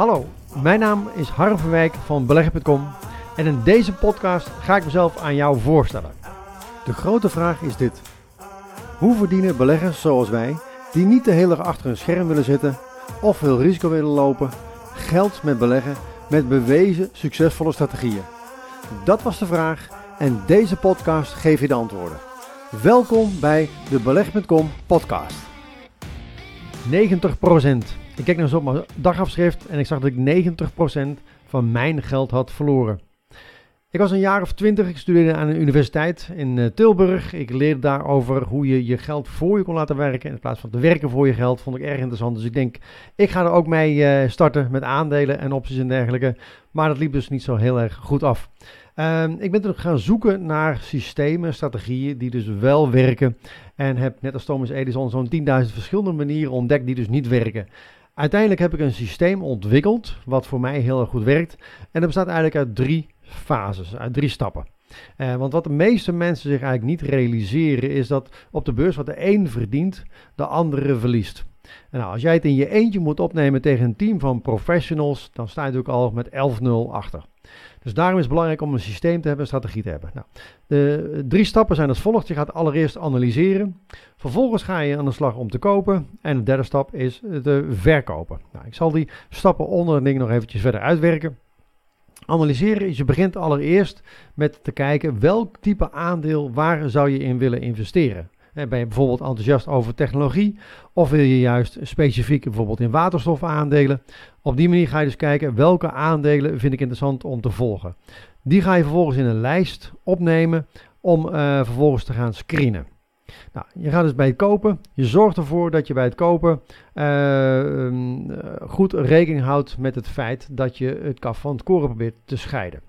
Hallo, mijn naam is Harm van Wijk van beleggen.com en in deze podcast ga ik mezelf aan jou voorstellen. De grote vraag is dit. Hoe verdienen beleggers zoals wij, die niet de hele dag achter een scherm willen zitten of veel risico willen lopen, geld met beleggen met bewezen succesvolle strategieën? Dat was de vraag en deze podcast geeft je de antwoorden. Welkom bij de beleg.com podcast. 90%. Ik kijk nog eens op mijn dagafschrift en ik zag dat ik 90% van mijn geld had verloren. Ik was een jaar of twintig, ik studeerde aan een universiteit in uh, Tilburg. Ik leerde daarover hoe je je geld voor je kon laten werken in plaats van te werken voor je geld. Vond ik erg interessant, dus ik denk, ik ga er ook mee uh, starten met aandelen en opties en dergelijke. Maar dat liep dus niet zo heel erg goed af. Uh, ik ben toen gaan zoeken naar systemen, strategieën die dus wel werken. En heb net als Thomas Edison zo'n 10.000 verschillende manieren ontdekt die dus niet werken. Uiteindelijk heb ik een systeem ontwikkeld wat voor mij heel erg goed werkt. En dat bestaat eigenlijk uit drie fases, uit drie stappen. Uh, want wat de meeste mensen zich eigenlijk niet realiseren is dat op de beurs wat de een verdient, de andere verliest. Nou, als jij het in je eentje moet opnemen tegen een team van professionals, dan sta je natuurlijk al met 11-0 achter. Dus daarom is het belangrijk om een systeem te hebben, een strategie te hebben. Nou, de drie stappen zijn als volgt. Je gaat allereerst analyseren. Vervolgens ga je aan de slag om te kopen. En de derde stap is te verkopen. Nou, ik zal die stappen onder ding nog eventjes verder uitwerken. Analyseren is je begint allereerst met te kijken welk type aandeel, waar zou je in willen investeren. Ben je bijvoorbeeld enthousiast over technologie of wil je juist specifiek bijvoorbeeld in waterstofaandelen? Op die manier ga je dus kijken welke aandelen vind ik interessant om te volgen. Die ga je vervolgens in een lijst opnemen om uh, vervolgens te gaan screenen. Nou, je gaat dus bij het kopen, je zorgt ervoor dat je bij het kopen uh, goed rekening houdt met het feit dat je het kaf van het koren probeert te scheiden.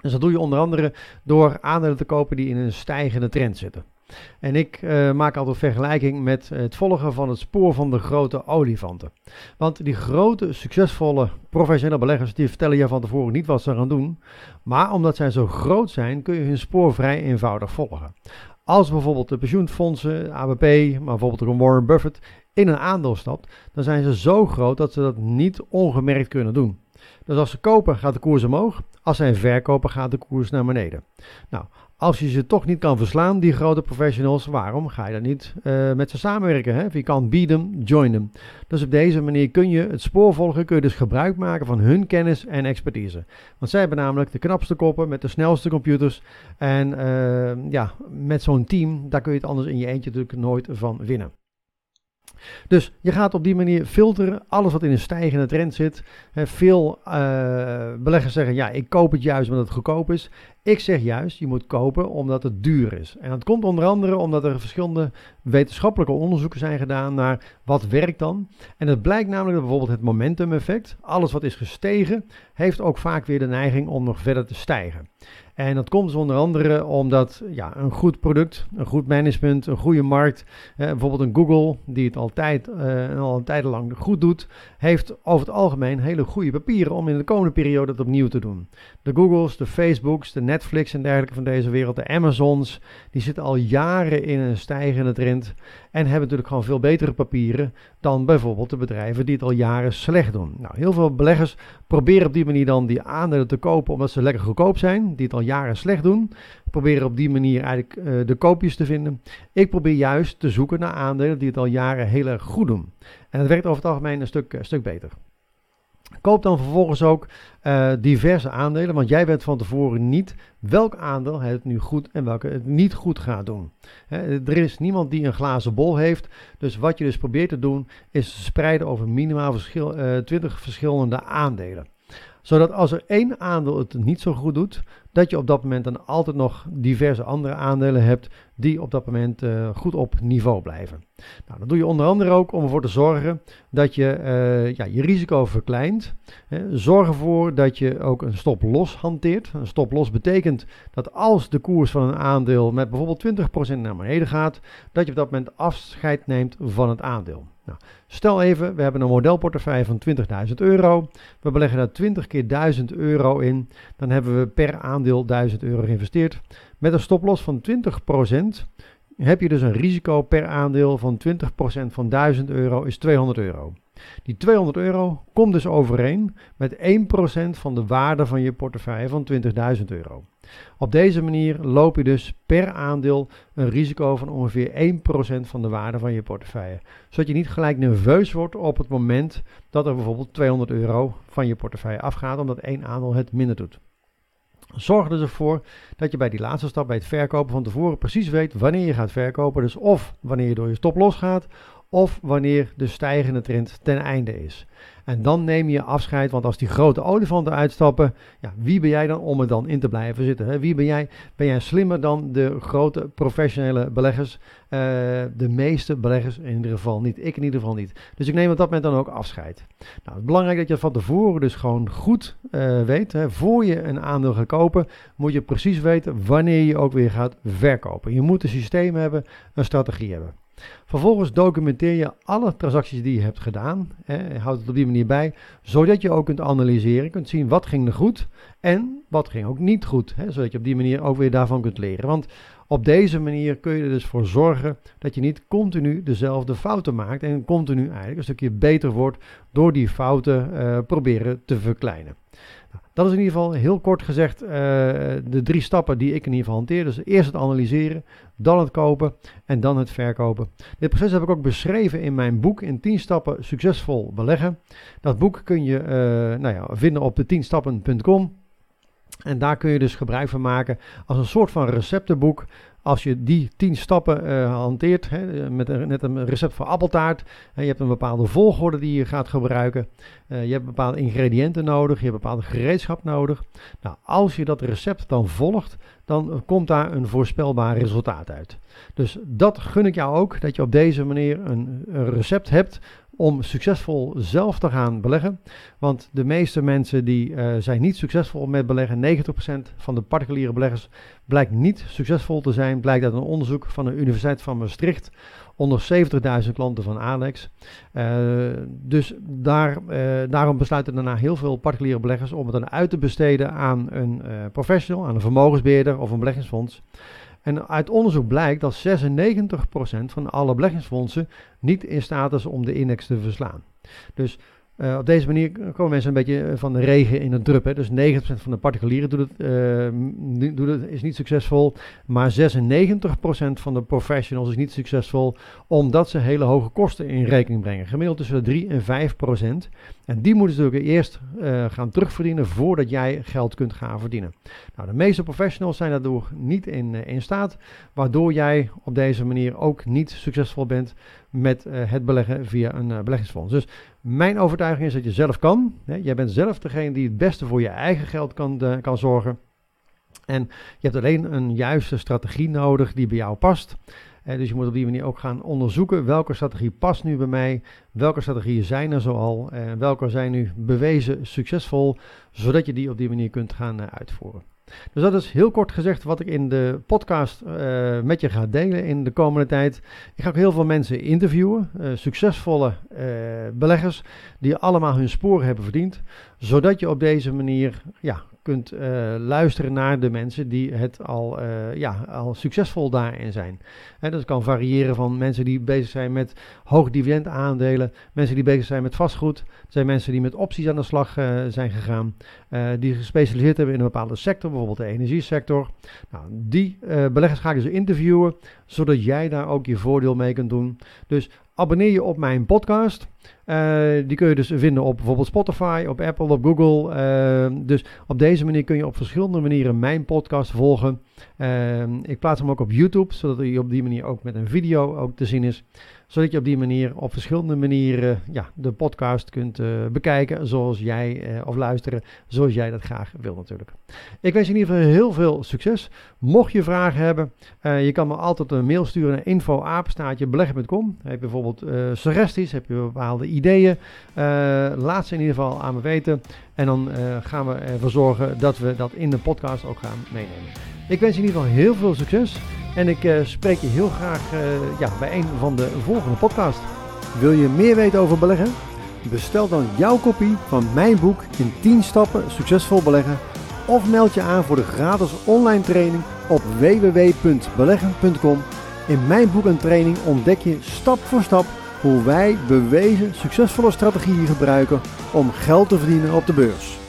Dus dat doe je onder andere door aandelen te kopen die in een stijgende trend zitten. En ik uh, maak altijd vergelijking met het volgen van het spoor van de grote olifanten. Want die grote, succesvolle, professionele beleggers, die vertellen je van tevoren niet wat ze gaan doen. Maar omdat zij zo groot zijn, kun je hun spoor vrij eenvoudig volgen. Als bijvoorbeeld de pensioenfondsen, ABP, maar bijvoorbeeld ook Warren Buffett, in een aandeel stapt, dan zijn ze zo groot dat ze dat niet ongemerkt kunnen doen. Dus als ze kopen, gaat de koers omhoog. Als zij verkopen, gaat de koers naar beneden. Nou, als je ze toch niet kan verslaan, die grote professionals, waarom ga je dan niet uh, met ze samenwerken? Hè? Can't beat them, join them. Dus op deze manier kun je het spoor volgen, kun je dus gebruik maken van hun kennis en expertise. Want zij hebben namelijk de knapste koppen met de snelste computers. En uh, ja, met zo'n team, daar kun je het anders in je eentje natuurlijk nooit van winnen. Dus je gaat op die manier filteren, alles wat in een stijgende trend zit. veel uh, beleggers zeggen, ja, ik koop het juist omdat het goedkoop is. Ik zeg juist, je moet kopen omdat het duur is. En dat komt onder andere omdat er verschillende wetenschappelijke onderzoeken zijn gedaan naar wat werkt dan. En het blijkt namelijk dat bijvoorbeeld het momentum effect, alles wat is gestegen, heeft ook vaak weer de neiging om nog verder te stijgen. En dat komt dus onder andere omdat ja, een goed product, een goed management, een goede markt, eh, bijvoorbeeld een Google, die het altijd uh, al een tijd lang goed doet, heeft over het algemeen hele goede papieren om in de komende periode het opnieuw te doen. De Googles, de Facebooks, de Netflix en dergelijke van deze wereld, de Amazons, die zitten al jaren in een stijgende trend en hebben natuurlijk gewoon veel betere papieren dan bijvoorbeeld de bedrijven die het al jaren slecht doen. Nou, heel veel beleggers proberen op die manier dan die aandelen te kopen omdat ze lekker goedkoop zijn, die het al jaren slecht doen. Proberen op die manier eigenlijk uh, de koopjes te vinden. Ik probeer juist te zoeken naar aandelen die het al jaren heel erg goed doen. En het werkt over het algemeen een stuk, een stuk beter. Koop dan vervolgens ook uh, diverse aandelen, want jij weet van tevoren niet welk aandeel het nu goed en welke het niet goed gaat doen. er is niemand die een glazen bol heeft, dus wat je dus probeert te doen is spreiden over minimaal verschil, uh, 20 verschillende aandelen zodat als er één aandeel het niet zo goed doet, dat je op dat moment dan altijd nog diverse andere aandelen hebt die op dat moment uh, goed op niveau blijven. Nou, dat doe je onder andere ook om ervoor te zorgen dat je uh, ja, je risico verkleint. Hè. Zorg ervoor dat je ook een stop-los hanteert. Een stop-los betekent dat als de koers van een aandeel met bijvoorbeeld 20% naar beneden gaat, dat je op dat moment afscheid neemt van het aandeel. Nou, stel even, we hebben een modelportefeuille van 20.000 euro. We beleggen daar 20 keer 1000 euro in. Dan hebben we per aandeel 1000 euro geïnvesteerd. Met een stoploss van 20% heb je dus een risico per aandeel van 20% van 1000 euro is 200 euro. Die 200 euro komt dus overeen met 1% van de waarde van je portefeuille van 20.000 euro. Op deze manier loop je dus per aandeel een risico van ongeveer 1% van de waarde van je portefeuille. Zodat je niet gelijk nerveus wordt op het moment dat er bijvoorbeeld 200 euro van je portefeuille afgaat, omdat één aandeel het minder doet. Zorg dus ervoor dat je bij die laatste stap, bij het verkopen van tevoren, precies weet wanneer je gaat verkopen. Dus of wanneer je door je stop losgaat, of wanneer de stijgende trend ten einde is. En dan neem je afscheid, want als die grote olifanten uitstappen, ja, wie ben jij dan om er dan in te blijven zitten? Hè? Wie ben jij? Ben jij slimmer dan de grote professionele beleggers? Uh, de meeste beleggers in ieder geval niet. Ik in ieder geval niet. Dus ik neem op dat moment dan ook afscheid. Nou, het is belangrijk dat je van tevoren dus gewoon goed uh, weet. Hè, voor je een aandeel gaat kopen, moet je precies weten wanneer je ook weer gaat verkopen. Je moet een systeem hebben, een strategie hebben. Vervolgens documenteer je alle transacties die je hebt gedaan. Hè, houd het op die manier bij, zodat je ook kunt analyseren, kunt zien wat ging er goed en wat ging ook niet goed. Hè, zodat je op die manier ook weer daarvan kunt leren. Want op deze manier kun je er dus voor zorgen dat je niet continu dezelfde fouten maakt en continu eigenlijk een stukje beter wordt door die fouten uh, proberen te verkleinen. Dat is in ieder geval heel kort gezegd uh, de drie stappen die ik in ieder geval hanteer. Dus eerst het analyseren, dan het kopen en dan het verkopen. Dit proces heb ik ook beschreven in mijn boek in 10 stappen succesvol beleggen. Dat boek kun je uh, nou ja, vinden op de 10stappen.com. En daar kun je dus gebruik van maken als een soort van receptenboek als je die 10 stappen uh, hanteert, hè, met een, net een recept voor appeltaart, je hebt een bepaalde volgorde die je gaat gebruiken, uh, je hebt bepaalde ingrediënten nodig, je hebt bepaalde gereedschap nodig. Nou, als je dat recept dan volgt, dan komt daar een voorspelbaar resultaat uit. Dus dat gun ik jou ook, dat je op deze manier een, een recept hebt om succesvol zelf te gaan beleggen. Want de meeste mensen die uh, zijn niet succesvol met beleggen. 90% van de particuliere beleggers blijkt niet succesvol te zijn. Blijkt uit een onderzoek van de Universiteit van Maastricht onder 70.000 klanten van Alex. Uh, dus daar, uh, daarom besluiten daarna heel veel particuliere beleggers om het dan uit te besteden aan een professional, aan een vermogensbeheerder of een beleggingsfonds. En uit onderzoek blijkt dat 96% van alle beleggingsfondsen niet in staat is om de index te verslaan. Dus uh, op deze manier komen mensen een beetje van de regen in het drup. Hè. Dus 90% van de particulieren doet het, uh, doet het, is niet succesvol. Maar 96% van de professionals is niet succesvol. Omdat ze hele hoge kosten in rekening brengen. Gemiddeld tussen de 3 en 5%. En die moeten ze natuurlijk eerst uh, gaan terugverdienen voordat jij geld kunt gaan verdienen. Nou, de meeste professionals zijn daardoor niet in, in staat. Waardoor jij op deze manier ook niet succesvol bent met het beleggen via een beleggingsfonds. Dus mijn overtuiging is dat je zelf kan. Hè? Jij bent zelf degene die het beste voor je eigen geld kan, kan zorgen. En je hebt alleen een juiste strategie nodig die bij jou past. Eh, dus je moet op die manier ook gaan onderzoeken welke strategie past nu bij mij, welke strategieën zijn er zoal en eh, welke zijn nu bewezen succesvol, zodat je die op die manier kunt gaan uh, uitvoeren. Dus dat is heel kort gezegd wat ik in de podcast uh, met je ga delen in de komende tijd. Ik ga ook heel veel mensen interviewen, succesvolle beleggers, die allemaal hun sporen hebben verdiend, zodat je op deze manier ja, kunt uh, luisteren naar de mensen die het al, uh, ja, al succesvol daarin zijn. En dat kan variëren van mensen die bezig zijn met hoog dividend aandelen, mensen die bezig zijn met vastgoed, zijn mensen die met opties aan de slag uh, zijn gegaan, die gespecialiseerd hebben in een bepaalde sector, bijvoorbeeld de energiesector. Nou, die beleggers ga ik dus interviewen, zodat jij daar ook je voordeel mee kunt doen. Dus abonneer je op mijn podcast. Uh, die kun je dus vinden op bijvoorbeeld Spotify, op Apple, op Google. Uh, dus op deze manier kun je op verschillende manieren mijn podcast volgen. Uh, ik plaats hem ook op YouTube, zodat hij op die manier ook met een video ook te zien is zodat je op die manier op verschillende manieren ja, de podcast kunt uh, bekijken zoals jij, uh, of luisteren zoals jij dat graag wil natuurlijk. Ik wens je in ieder geval heel veel succes. Mocht je vragen hebben, uh, je kan me altijd een mail sturen naar info-beleggen.com. Heb je bijvoorbeeld suggesties, heb je bepaalde ideeën, laat ze in ieder geval aan me weten. En dan gaan we ervoor zorgen dat we dat in de podcast ook gaan meenemen. Ik wens je in ieder geval heel veel succes. En ik uh, spreek je heel graag uh, ja, bij een van de volgende podcasts. Wil je meer weten over beleggen? Bestel dan jouw kopie van mijn boek in 10 stappen succesvol beleggen. Of meld je aan voor de gratis online training op www.beleggen.com. In mijn boek en training ontdek je stap voor stap hoe wij bewezen succesvolle strategieën gebruiken om geld te verdienen op de beurs.